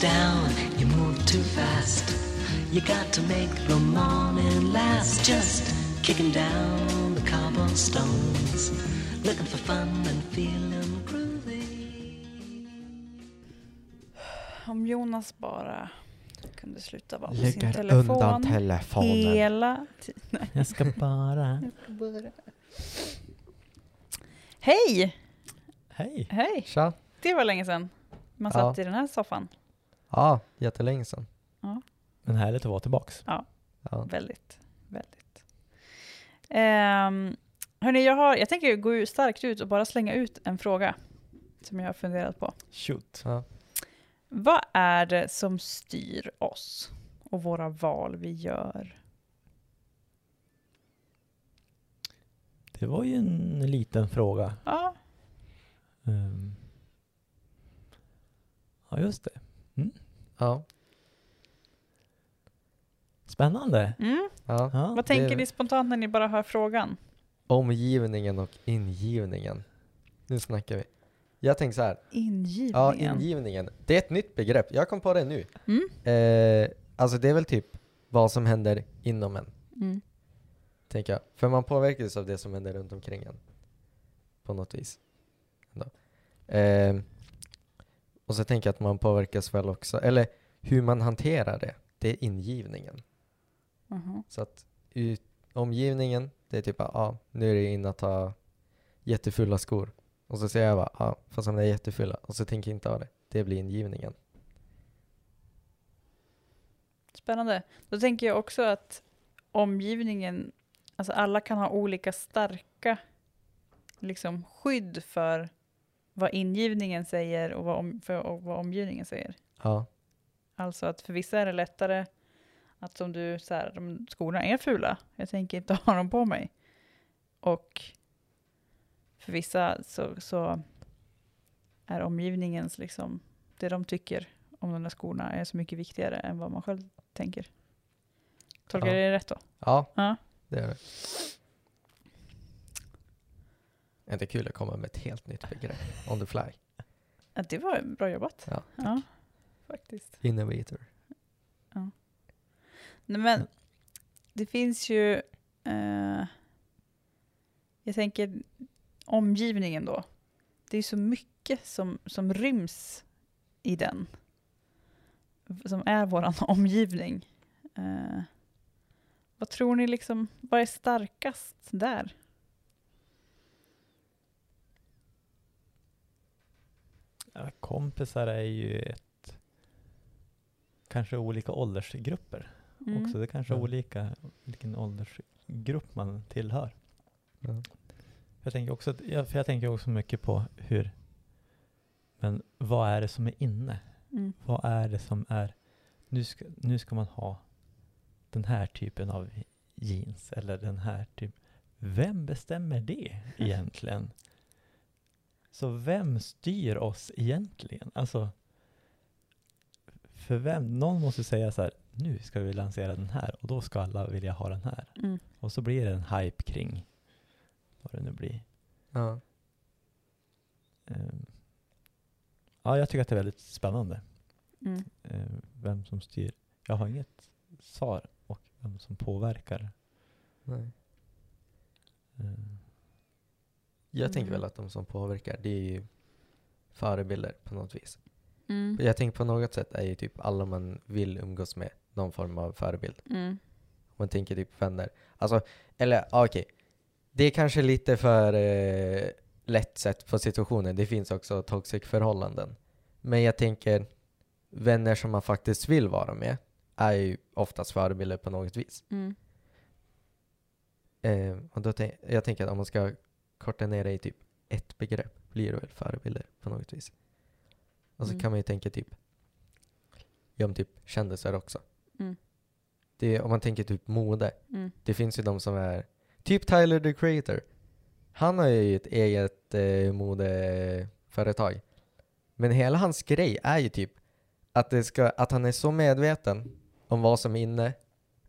down, you move too fast. You got to make the morning last. Just kicking down the cobblestones, looking for fun and feeling groovy. Om Jonas bara kunde sluta vara på sin telefon undan telefonen. hela tiden. Jag ska bara... Hej! Hej! Hej! Tja! Det var länge sedan man Ja. satt i den här soffan. Ja, jättelänge sedan. Men härligt att vara tillbaks. Ja. Väldigt, väldigt. Um, hörni, jag, har, jag tänker gå starkt ut och bara slänga ut en fråga som jag har funderat på. Shoot. Ja. Vad är det som styr oss och våra val vi gör? Det var ju en liten fråga. Ja, Ehm. Ja, just det. Ja. Spännande. mm. ja. Vad tänker ni spontant när ni bara hör frågan? Omgivningen och ingivningen. Nu snackar vi. Jag tänker så här. Ingivningen. Ja, ingivningen. Det är ett nytt begrepp. Jag kom på det nu. Mm. Eh, alltså det är väl typ vad som händer inom en, Mm. tänker jag. För man påverkas av det som händer runt omkring en. På något vis. Eh, och så tänker jag att man påverkas väl också, eller hur man hanterar det. Det är ingivningen. Mhm. Så att ut, omgivningen, det är typ ja, ah, nu är det in att ha jättefulla skor. Och så säger jag bara, ah, fast de är jättefulla. Och så tänker jag inte ha det. Det blir ingivningen. Spännande. Då tänker jag också att omgivningen, alltså alla kan ha olika starka liksom, skydd för vad ingivningen säger och vad, om, för, och vad omgivningen säger. Ja, Alltså att för vissa är det lättare att som du, så här, de skorna är fula, jag tänker inte ha dem på mig. Och för vissa så, så är omgivningens, liksom, det de tycker om de där skorna är så mycket viktigare än vad man själv tänker. Tolkar Ja. det rätt då? ja Ja. det är det. Är inte kul att komma med ett helt nytt begrepp? On the fly. Ja, Det var bra jobbat. Ja. ja faktiskt. Innovator. Nej, men det finns ju, eh, jag tänker omgivningen då. Det är så mycket som, som ryms i den. Som är våran omgivning. Eh, vad tror ni liksom, vad är starkast där? Ja, kompisar är ju ett... Kanske olika åldersgrupper Mm. också. Det är kanske är olika vilken åldersgrupp man tillhör. Ja. Jag tänker också, att, ja, för jag tänker också mycket på hur... Men vad är det som är inne? Mm. Vad är det som är... Nu ska, nu ska man ha den här typen av jeans eller den här typen. Vem bestämmer det egentligen? Så vem styr oss egentligen? Alltså, för vem? Någon måste säga så här, nu ska vi lansera den här och då ska alla vilja ha den här. Mm. Och så blir det en hype kring vad det nu blir. Ja. Ehm, ja, jag tycker att det är väldigt spännande. Mm. eh, vem som styr. Jag har inget svar och vem som påverkar. Nej. Eh, Jag tänker Mm. väl att de som påverkar, det är ju förebilder på något vis. Mm. Jag tänker på något sätt är ju typ alla man vill umgås med någon form av förebild. Mm. Man tänker typ vänner. Alltså, eller ja, okej. Det är kanske lite för eh, lätt sett på situationen. Det finns också toxic förhållanden. Men jag tänker, vänner som man faktiskt vill vara med är ju oftast förebilder på något vis. Mm. Eh, och då tänk, jag tänker att om man ska korta ner det i typ ett begrepp blir det väl förebilder på något vis. Och så Mm. kan man ju tänka typ, ja om typ kändisar också. Mm. Det om man tänker typ mode, Mm. det finns ju de som är, typ Tyler the Creator. Han har ju ett eget eh, modeföretag. Men hela hans grej är ju typ att, det ska, att han är så medveten om vad som är inne,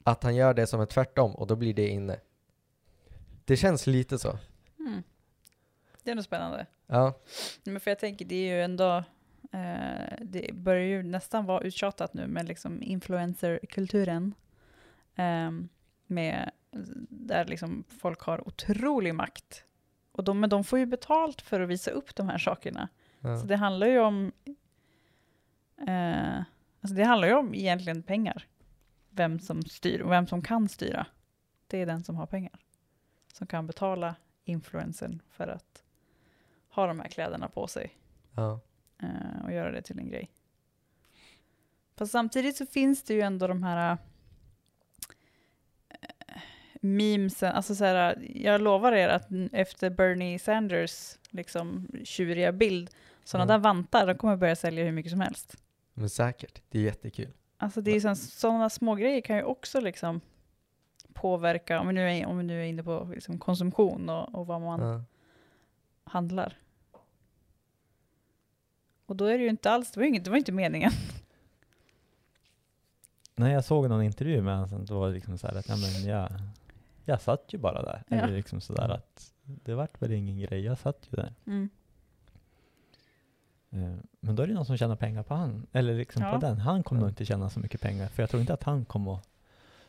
att han gör det som är tvärtom och då blir det inne. Det känns lite så. Mm. Det är nog spännande. Ja, Men för jag tänker, det är ju ändå Eh, det börjar ju nästan vara uttjatat nu med liksom influencerkulturen. Med, där liksom folk har otrolig makt. Och de, men de får ju betalt för att visa upp de här sakerna. Ja. Så det handlar ju om... Eh, alltså det handlar ju om egentligen pengar. Vem som styr och vem som kan styra. Det är den som har pengar. Som kan betala influensen för att ha de här kläderna på sig Ja. eh, och göra det till en grej. Fast samtidigt så finns det ju ändå de här eh, memesen, alltså så här, jag lovar er att efter Bernie Sanders liksom tjuriga bild, sådana Ja. där vantar, de kommer börja sälja hur mycket som helst. Men säkert, det är jättekul. Alltså det är sådana små grejer kan ju också liksom påverka, om vi nu är, om vi nu är inne på liksom konsumtion och, och vad man Ja. handlar. Och då är det ju inte alls, det var, ju inget, det var inte meningen. Nej, jag såg någon intervju med honom, då var det liksom så här att ja, men jag, jag satt ju bara där. Ja. Eller liksom sådär att det vart väl ingen grej, jag satt ju där. Mm. Eh, Men då är det någon som tjänar pengar på han, eller liksom Ja. på den. Han kommer Ja. nog inte tjäna så mycket pengar, för jag tror inte att han kommer att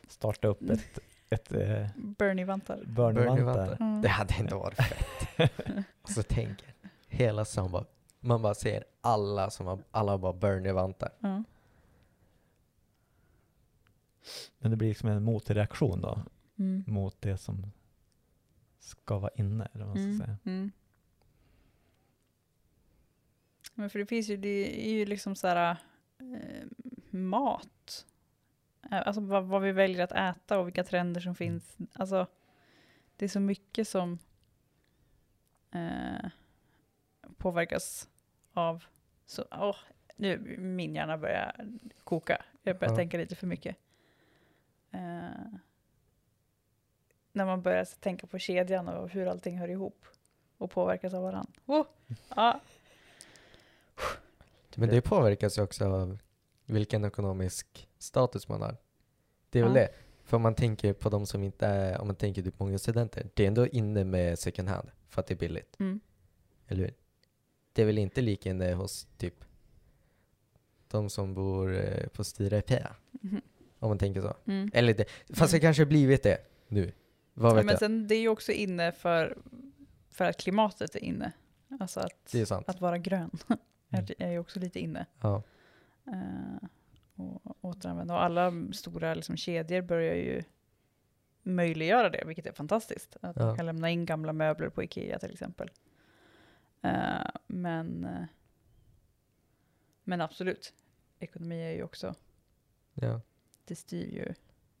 starta upp Mm. ett, ett eh, Bernie-vantar. Bernie-vantar. Mm. Det hade inte varit fett. Och så tänker hela stan bara, man bara ser alla som har, alla bara Bernie-vantar. Ja. Men det blir liksom en motreaktion då, Mm. mot det som ska vara inne, eller vad man ska Mm. säga. Mm. Men för det finns ju, det är ju liksom så här eh, mat. Eh, Alltså vad, vad vi väljer att äta och vilka trender som finns. Alltså det är så mycket som eh, påverkas av, så, åh, nu min hjärna börjar koka. Jag börjar Ja. tänka lite för mycket. Eh, när man börjar tänka på kedjan och hur allting hör ihop och påverkas av varandra. Oh, ja, Men det påverkas ju också av vilken ekonomisk status man har. Det är väl Ja. det. För om man tänker på de som inte är, om man tänker typ många studenter, det är ändå inne med second hand för att det är billigt. mm, Eller hur? Det är väl inte lika inne hos typ de som bor eh, på Stirepä, mhm, om man tänker så. mm. Eller det, fast det Mm. kanske blivit det nu. Vad Ja, vet men jag? sen det är ju också inne för, för att klimatet är inne. Alltså att, att vara grön är, är ju också lite inne. Ja. Eh, och återanvända. Och alla stora liksom, kedjor börjar ju möjliggöra det, vilket är fantastiskt. Att Ja. man kan lämna in gamla möbler på Ikea till exempel. Eh, men, eh, men absolut, ekonomi är ju också, Ja. det styr ju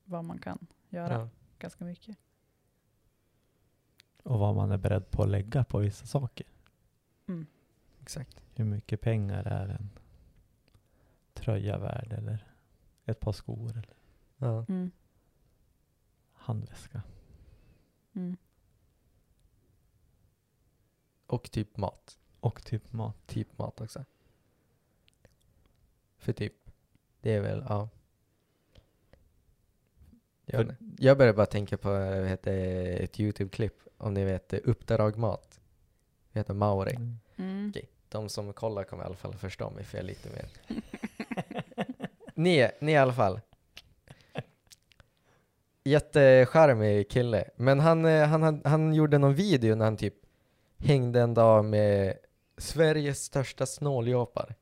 vad man kan göra ja. ganska mycket. Och vad man är beredd på att lägga på vissa saker. Mm. Exakt. Hur mycket pengar är en tröja värd eller ett par skor eller Ja. Mm. handväska. Mm. Och typ mat. Och typ mat. Typ mat också. För typ, det är väl, ja. Jag, jag börjar bara tänka på heter, ett YouTube-klipp, om ni vet Uppdrag Mat. Det heter Mauri. Mm. Mm. Okej, de som kollar kommer i alla fall förstå mig för jag är lite mer ni, ni i alla fall. Jättecharmig kille. Men han, eh, han, han, han gjorde någon video när han typ hängde en dag med Sveriges största snåljåpar.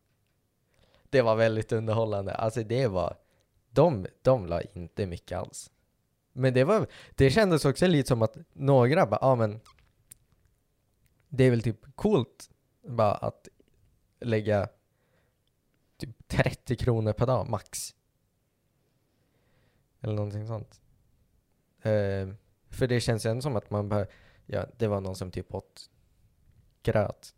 Det var väldigt underhållande. Alltså det var, de, de la inte mycket alls. Men det var, det kändes också lite som att några bara, ja men det är väl typ coolt bara att lägga typ 30 kronor per dag max. Eller någonting sånt. Eh, för det känns ändå som att man bara, ja det var någon som typ åt gröt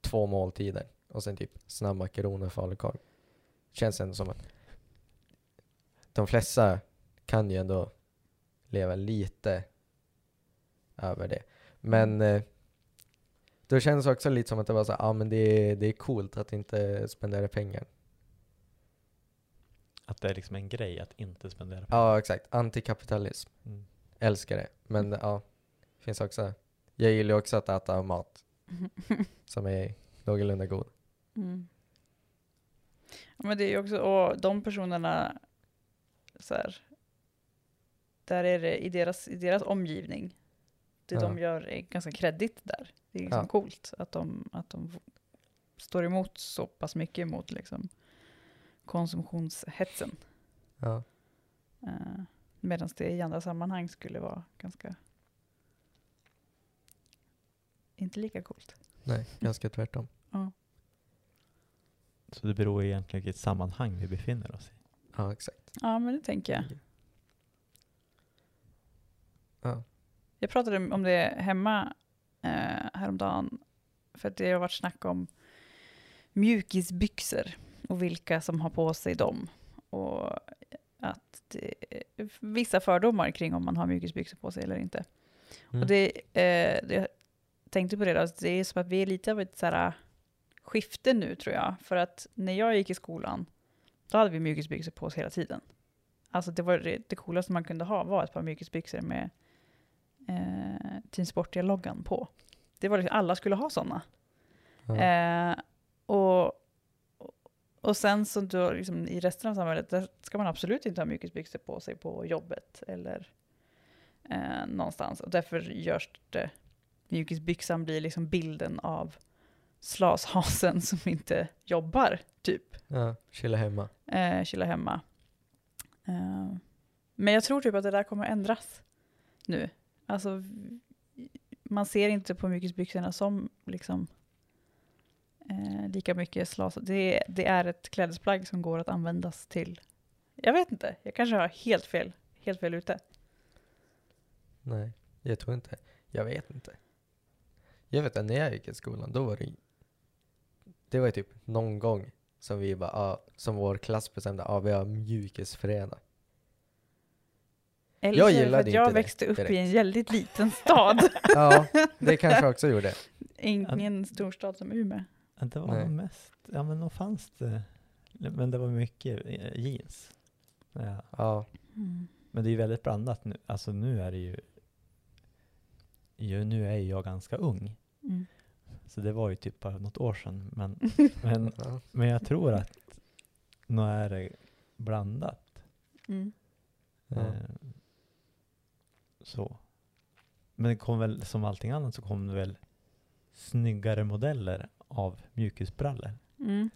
två måltider och sen typ snabbmakaroner och falukorv. Känns ändå som att de flesta kan ju ändå leva lite över det. Men eh, då känns det också lite som att det var så ja ah, men det är, det är coolt att inte spendera pengar. Att det är liksom en grej att inte spendera pengar. Ja exakt, antikapitalism. Mm. Älskar det. Men ja, finns också, jag gillar också att äta mat som är någorlunda god. Mm. Men det är ju också, och de personerna, så här, där är det i deras, i deras omgivning, det Ja. de gör är ganska kreddigt där. Det är liksom Ja. coolt att de, att de står emot så pass mycket mot liksom konsumtionshetsen. Ja. Uh, Medan det i andra sammanhang skulle vara ganska inte lika coolt. Nej, ganska tvärtom. Ja. Så det beror egentligen vilket sammanhang vi befinner oss i. Ja, exakt. Ja, men det tänker jag. Ja. Jag pratade om det hemma eh, häromdagen. För att det har varit snack om mjukisbyxor och vilka som har på sig dem. Och att det vissa fördomar kring om man har mjukisbyxor på sig eller inte. Mm. Och det, eh, det, jag tänkte på det, då, det är som att vi är lite av ett så här, skifte nu tror jag. För att när jag gick i skolan, då hade vi mjukisbyxor på oss hela tiden. Alltså det var det, det coolaste man kunde ha var ett par mjukisbyxor med eh, Team Sportia-loggan på. Det var liksom, alla skulle ha sådana. Ja. Eh, och, och sen så då, liksom, i resten av samhället, där ska man absolut inte ha mjukisbyxor på sig på jobbet eller eh, någonstans. Och därför görs det, mjukisbyxan blir liksom bilden av slashasen som inte jobbar, typ. ja, chilla hemma. Eh, chilla hemma. Eh, men jag tror typ att det där kommer ändras nu. Alltså, man ser inte på mjukisbyxorna som liksom eh, lika mycket slas. Det, det är ett klädesplagg som går att användas till, jag vet inte, jag kanske har helt fel, helt fel ute. Nej, jag tror inte. Jag vet inte. Jag vet att när jag gick i skolan, då var det Det var typ någon gång som vi bara, ah, som vår klass bestämde, ah, vi har mjukisfredag. Eller Jag det för gillade att jag växte upp i direkt. en väldigt liten stad. Ja, det kanske jag också gjorde. Ingen storstad som Umeå. Det var Nej. nog mest, ja men nog fanns det, men det var mycket eh, jeans. Ja. Ja, Men det är ju väldigt blandat nu, alltså nu är det ju, ju nu är jag ganska ung. Mm. Så det var ju typ bara något år sedan. Men, men, ja. men jag tror att nu är det blandat. Mm. Ja. Eh, så. Men det kom väl, som allting annat, så kom det väl snyggare modeller av mjukisbrallor. Mm.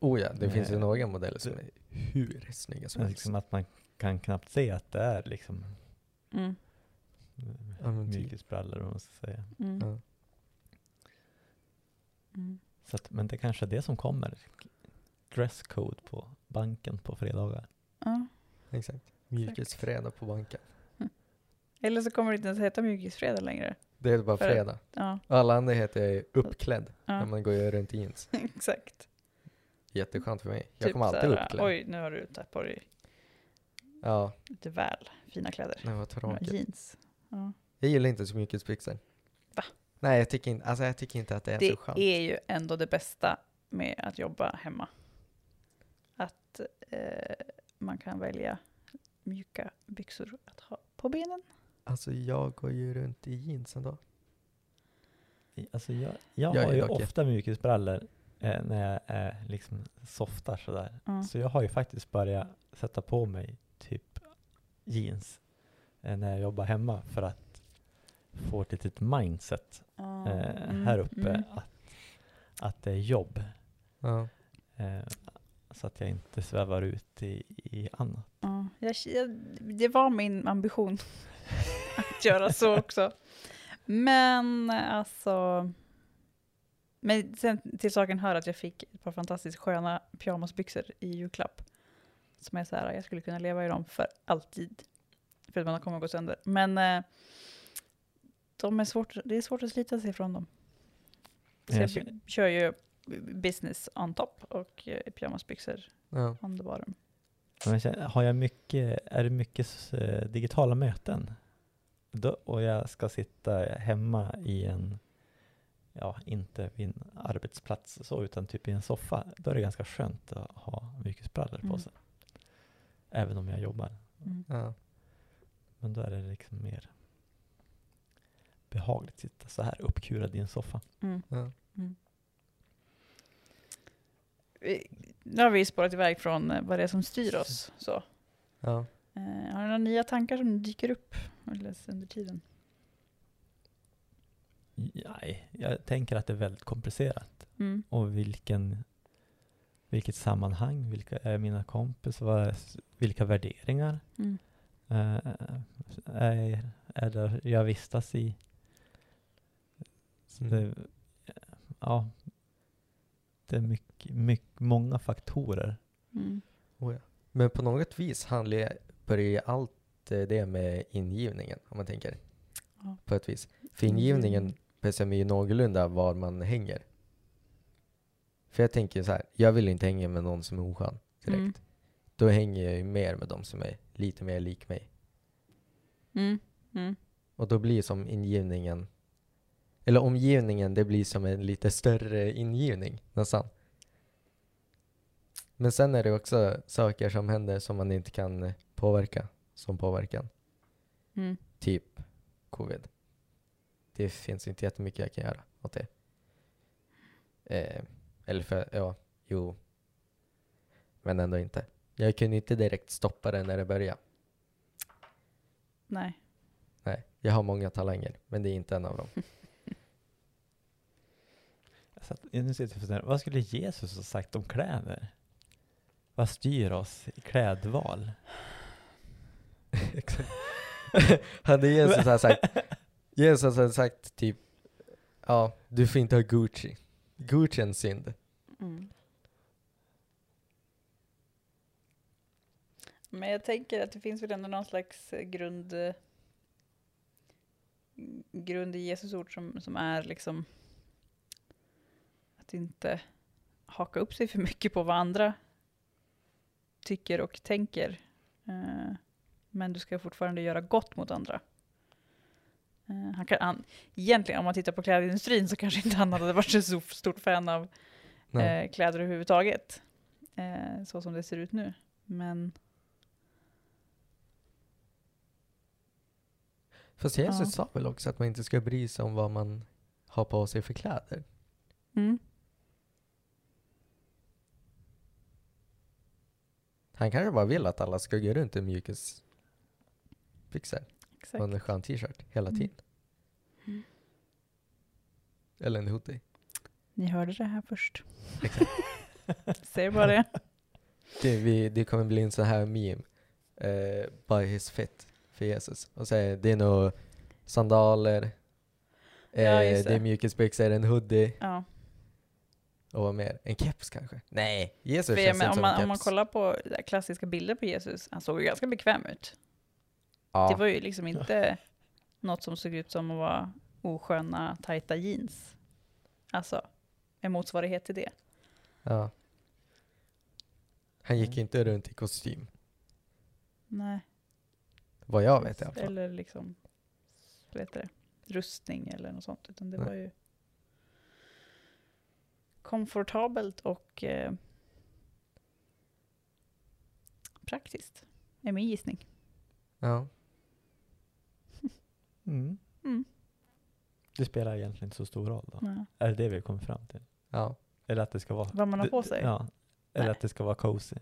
Oh ja, det finns ju Nej. några modeller som är hur snygga som helst. liksom att man kan knappt se att det är liksom Mm. Typ. mjukisbrallor, om man ska säga. Mm. Ja. Mm. Så att, men det kanske är det som kommer. Dresscode på banken på fredagar. Ja. Exakt. Mjukisfredag på banken. Eller så kommer det inte ens heta mjukisfredag längre. Det är bara För- fredag. Ja, Alla andra heter uppklädd när ja man går runt i jeans. exakt. Jätteskönt för mig. Jag Typ kommer alltid såhär, uppklädd. Oj, nu har du tagit på dig Ja, lite väl fina kläder. det var Ja, tråkigt. jeans. Ja. Jag gillar inte så mjukisbyxor. Va? Nej, jag tycker, inte, alltså jag tycker inte att det är Det så skönt. är ju ändå det bästa med att jobba hemma. Att eh, man kan välja mjuka byxor att ha på benen. Alltså jag går ju runt i jeans ändå. Alltså jag, jag Jag har är ju dock ofta mjukisbrallor eh, när jag är liksom softar sådär. Ja. Så jag har ju faktiskt börjat sätta på mig typ jeans eh, när jag jobbar hemma för att få ett litet mindset Ja, eh, mm, här uppe mm. att, att det är jobb. Ja. Eh, så att jag inte svävar ut i, i annat. Ja, jag, jag, det var min ambition att göra så också. Men alltså... Men sen till saken hör att jag fick ett par fantastiskt sköna pyjamasbyxor i julklapp. Som är så här, jag skulle kunna leva i dem för alltid. För att man kommer att gå sönder. Men eh, de är svårt, det är svårt att slita sig från dem. Så Jag kör ju business on top och eh, pyjamasbyxor Ja. on the bottom. Har jag mycket, är det mycket eh, digitala möten då, och jag ska sitta hemma i en, ja inte vid en arbetsplats så, utan typ i en soffa, då är det ganska skönt att ha mjukisbrallor på Mm. sig. Även om jag jobbar. Mm. Ja. Men då är det liksom mer behagligt att sitta så här uppkurad i en soffa. Mm. Ja. Eh, Nu har vi spårat iväg från eh, vad det är som styr oss. Så. Ja. Eh, har du några nya tankar som dyker upp under tiden? Nej, jag tänker att det är väldigt komplicerat. Mm. Och vilken, vilket sammanhang, vilka är mina kompisar, vilka värderingar Mm. eh, är, är det jag vistas i? Så Mm. det, ja, det är mycket, mycket, många faktorer. Mm. Men på något vis handlar börjar ju allt eh, det med ingivningen, om man tänker. Ja. På ett vis. För ingivningen bestämmer ju någorlunda var man hänger. För jag tänker så här, jag vill inte hänga med någon som är oskön direkt. Mm. Då hänger jag ju mer med de som är lite mer lik mig. Mm. Mm. Och då blir som ingivningen, eller omgivningen, det blir som en lite större ingivning nästan. Men sen är det också saker som händer som man inte kan eh, påverka som påverkan. Mm. Typ covid. Det finns inte jättemycket jag kan göra åt det. Eh, eller för, ja, jo. Men ändå inte. Jag kunde inte direkt stoppa det när det började. Nej. Nej, jag har många talanger, men det är inte en av dem. Jag satt, nu sitter jag och funderar, vad skulle Jesus ha sagt om kläder? Vad styr oss i klädval? Exakt. hade Jesus hade sagt, Jesus hade sagt typ, ja, du får inte ha Gucci. Gucci är en synd. Mm. Men jag tänker att det finns väl ändå någon slags grund, grund i Jesus ord som, som är liksom att inte haka upp sig för mycket på vad andra tycker och tänker. Eh, men du ska fortfarande göra gott mot andra. Eh, han kan, han, egentligen, om man tittar på klädindustrin så kanske inte han hade varit så stor- stort fan av eh, kläder överhuvudtaget. Eh, så som det ser ut nu. Men Fast Jesus Ja. sa väl också att man inte ska bry sig om vad man har på sig för kläder. mm, Han kanske bara vill att alla ska gå runt i mjukisbyxor och en skön t-shirt hela Mm. tiden. Eller en hoodie. Ni hörde det här först. Exakt. Säger bara det. Det, vi, det kommer bli en sån här meme. Uh, by his fit för Jesus. Och så är det nog sandaler, eh, Ja, just det är det. mjukisbyxor, en hoodie Ja. Och vad mer? En keps kanske? Nej, Jesus För, känns men, inte om, som man, en om man keps. kollar på klassiska bilder på Jesus, han såg ju ganska bekväm ut. ja. Det var ju liksom inte något som såg ut som att vara osköna, tajta jeans. Alltså, en motsvarighet till det. ja. Han gick Mm. inte runt i kostym. Nej. Vad jag vet i alla fall. Eller liksom, vad heter det, rustning eller något sånt. Utan det Nej. var ju komfortabelt och eh, praktiskt, är min gissning. Ja. Mm. Mm. Det spelar egentligen inte så stor roll då. Ja. Är det det vi kommer fram till? ja. Eller att det ska vara... Vad man har på sig. Ja. Eller Nej. att det ska vara cozy.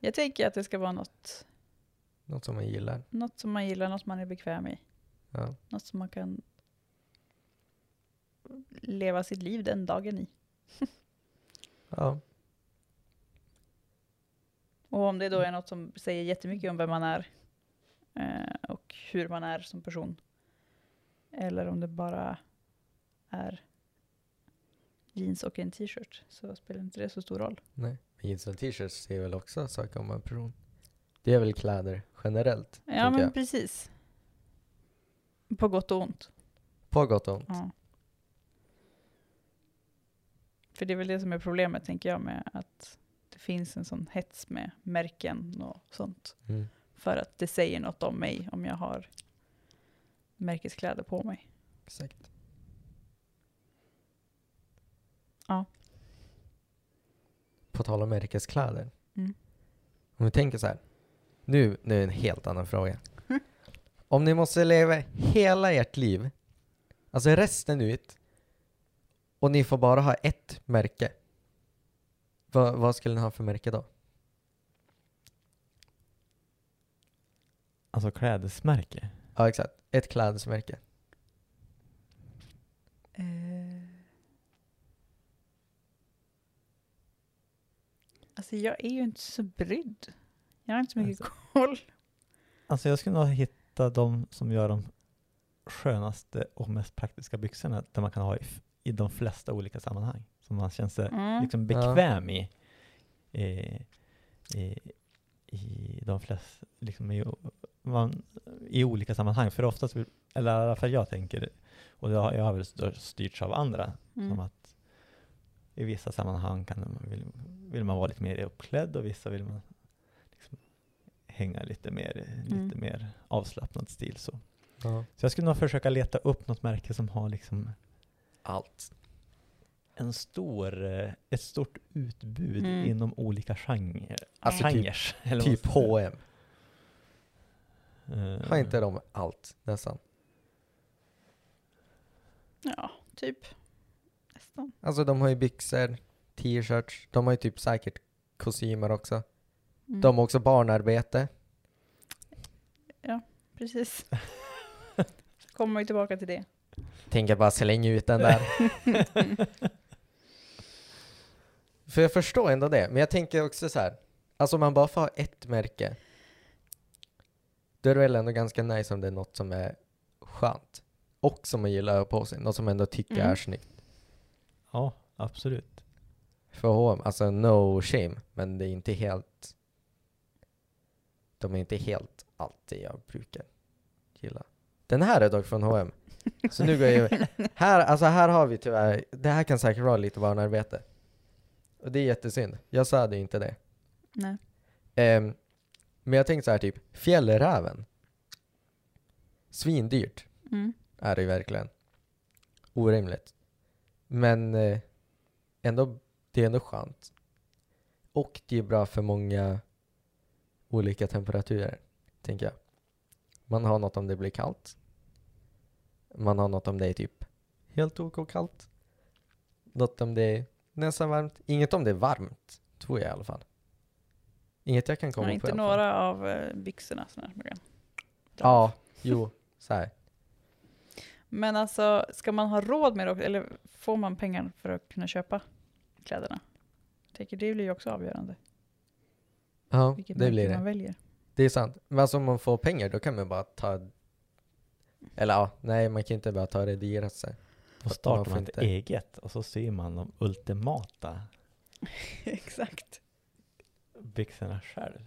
Jag tänker att det ska vara något, Något som man gillar. något som man gillar, något man är bekväm i. Ja. Något som man kan leva sitt liv den dagen i. ja. Och om det då är något som säger jättemycket om vem man är eh, och hur man är som person. Eller om det bara är jeans och en t-shirt så spelar inte det så stor roll. Nej. Men jeans och t-shirts säger väl också saker om en person. Det är väl kläder generellt, Ja men jag. precis. På gott och ont. På gott och ont. Ja. För det är väl det som är problemet tänker jag med att det finns en sån hets med märken och sånt. Mm. För att det säger något om mig om jag har märkeskläder på mig. Exakt. Ja. På tal om märkeskläder. Mm. Om vi tänker så här. Nu, nu är det en helt annan fråga. Om ni måste leva hela ert liv, alltså resten ut, och ni får bara ha ett märke. Va, vad skulle ni ha för märke då? Alltså klädesmärke. Ja, exakt. Ett klädesmärke. Eh. Alltså jag är ju inte så brydd. Jag har inte så mycket Alltså. koll. Alltså jag skulle nog hitta de som gör de skönaste och mest praktiska byxorna där man kan ha i, i de flesta olika sammanhang. Som man känner sig Mm. liksom Ja. bekväm i. I, i, i de flesta, liksom i, man, i olika sammanhang. För oftast, vill- eller i alla fall jag tänker, och det har, jag har väl styr- styrts av andra, som Mm. att i vissa sammanhang kan man, vill, vill man vara lite mer uppklädd och vissa vill man liksom hänga lite mer, Mm. lite mer avslappnad stil. Så. Ja. så jag skulle nog försöka leta upp något märke som har liksom Allt. en stor, eh, ett stort utbud Mm. inom olika genrer. Alltså typ- genrer eller vad Typ säga. H&M. Eh, Har inte de allt nästan? Ja, typ. Nästan. Alltså de har ju byxor, t-shirts, de har ju typ säkert kostymer också. Mm. De har också barnarbete. Precis. Kommer man ju tillbaka till det. Tänker bara slänga ut den där. För jag förstår ändå det, men jag tänker också så här. Alltså om man bara får ha ett märke. Då är det väl ändå ganska nice om det är något som är skönt. Och som man gillar att på sig. Något som man ändå tycker Mm. är snyggt. Ja, absolut. För H&M, alltså no shame, men det är inte helt... De är inte helt alltid jag brukar gilla. Den här är dock från H&M. Så nu går jag ju... Här, alltså här har vi tyvärr... Det här kan säkert vara lite barnarbete. Och det är jättesynd. Jag sa det inte det. Nej. Ehm, men jag tänkte så här typ, fjällräven. Svindyrt Mm. är det ju verkligen. Orimligt. Men eh, ändå, det är ändå skönt. Och det är bra för många olika temperaturer, tänker jag. Man har något om det blir kallt. Man har något om det är typ helt OK kallt. Något om det är nästan varmt. Inget om det är varmt, tror jag i alla fall. Inget jag kan komma Ja, på inte några av eh, byxorna. Man kan dra Ja, jo, så här. Men alltså, ska man ha råd med det också? Eller får man pengar för att kunna köpa kläderna? Jag tänker det blir ju också avgörande. Ja, Vilket det blir man det. väljer. Det är sant. Men alltså om man får pengar då kan man bara ta... Eller ja, nej man kan inte bara ta det dyraste. Då startar man man ett inte- eget och så syr man de ultimata Exakt. byxorna själv.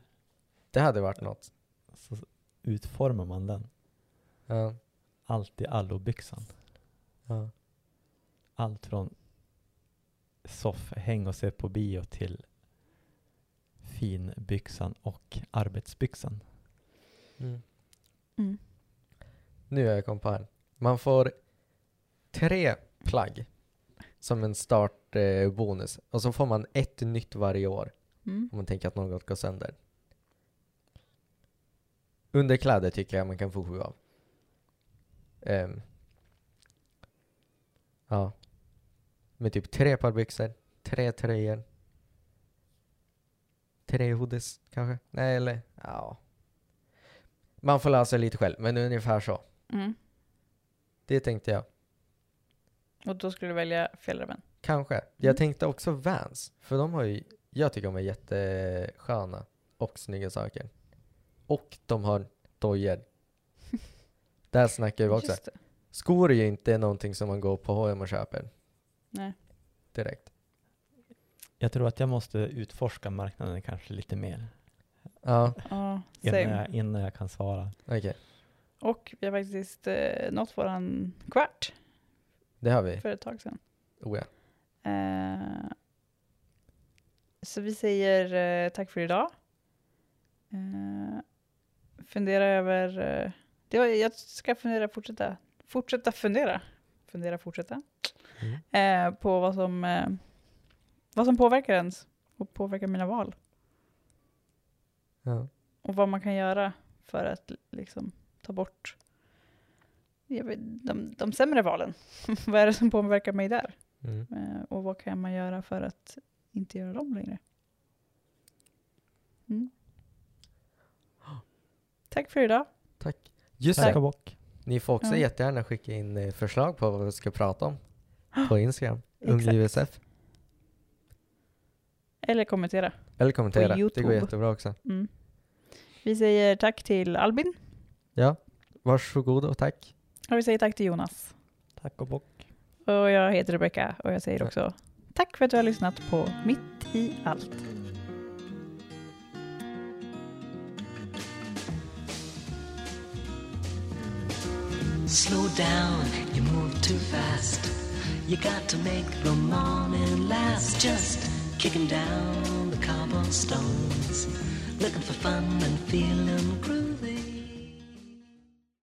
Det hade varit något. Så utformar man den. Ja, Allt i allo-byxan. ja. Allt från soffhäng och se på bio till finbyxan och arbetsbyxan. Mm. Mm. Nu har jag kommit på här. Man får tre plagg som en startbonus. Eh, och så får man ett nytt varje år Mm. om man tänker att något går sönder. Underkläder tycker jag man kan få sju av. Ehm. ja. Med typ tre par byxor, tre tröjor. Tre hoodies kanske? Nej, eller ja. Man får läsa lite själv, men ungefär så. Mm. Det tänkte jag. Och då skulle du välja fjällräven? Kanske. Mm. Jag tänkte också Vans, för de har ju, jag tycker de är jättesköna och snygga saker. Och de har dojor. Där snackar vi också. Skor är ju inte någonting som man går på H&M och köper Nej. direkt. Jag tror att jag måste utforska marknaden kanske lite mer Ja, Ja, innan jag, innan jag kan svara. okej. Och vi har faktiskt eh, nått våran kvart Det har vi. för ett tag sedan. Oh ja. Eh, så vi säger eh, tack för idag. Eh, fundera över... Eh, det var, jag ska fundera, fortsätta, fortsätta fundera. Fundera, fortsätta. Mm. Eh, på vad som, eh, vad som påverkar ens och påverkar mina val. ja. Och vad man kan göra för att liksom ta bort vet, de, de sämre valen. vad är det som påverkar mig där? Mm. Eh, och vad kan man göra för att inte göra dem längre. Mm. Tack för idag. Tack. Just Tack bock. ni får också Ja. jättegärna skicka in eh, förslag på vad vi ska prata om på Instagram. UngJSF. Eller kommentera. Eller kommentera. Det går jättebra också. Mm. Vi säger tack till Albin. Ja, varsågod och tack. Och vi säger tack till Jonas. Tack och bock. Och jag heter Rebecca och jag säger Tack. också tack för att du har lyssnat på Mitt i allt. Slow down, you move too fast. You got to make the morning last. Just kicking down the cobblestones, looking for fun and feeling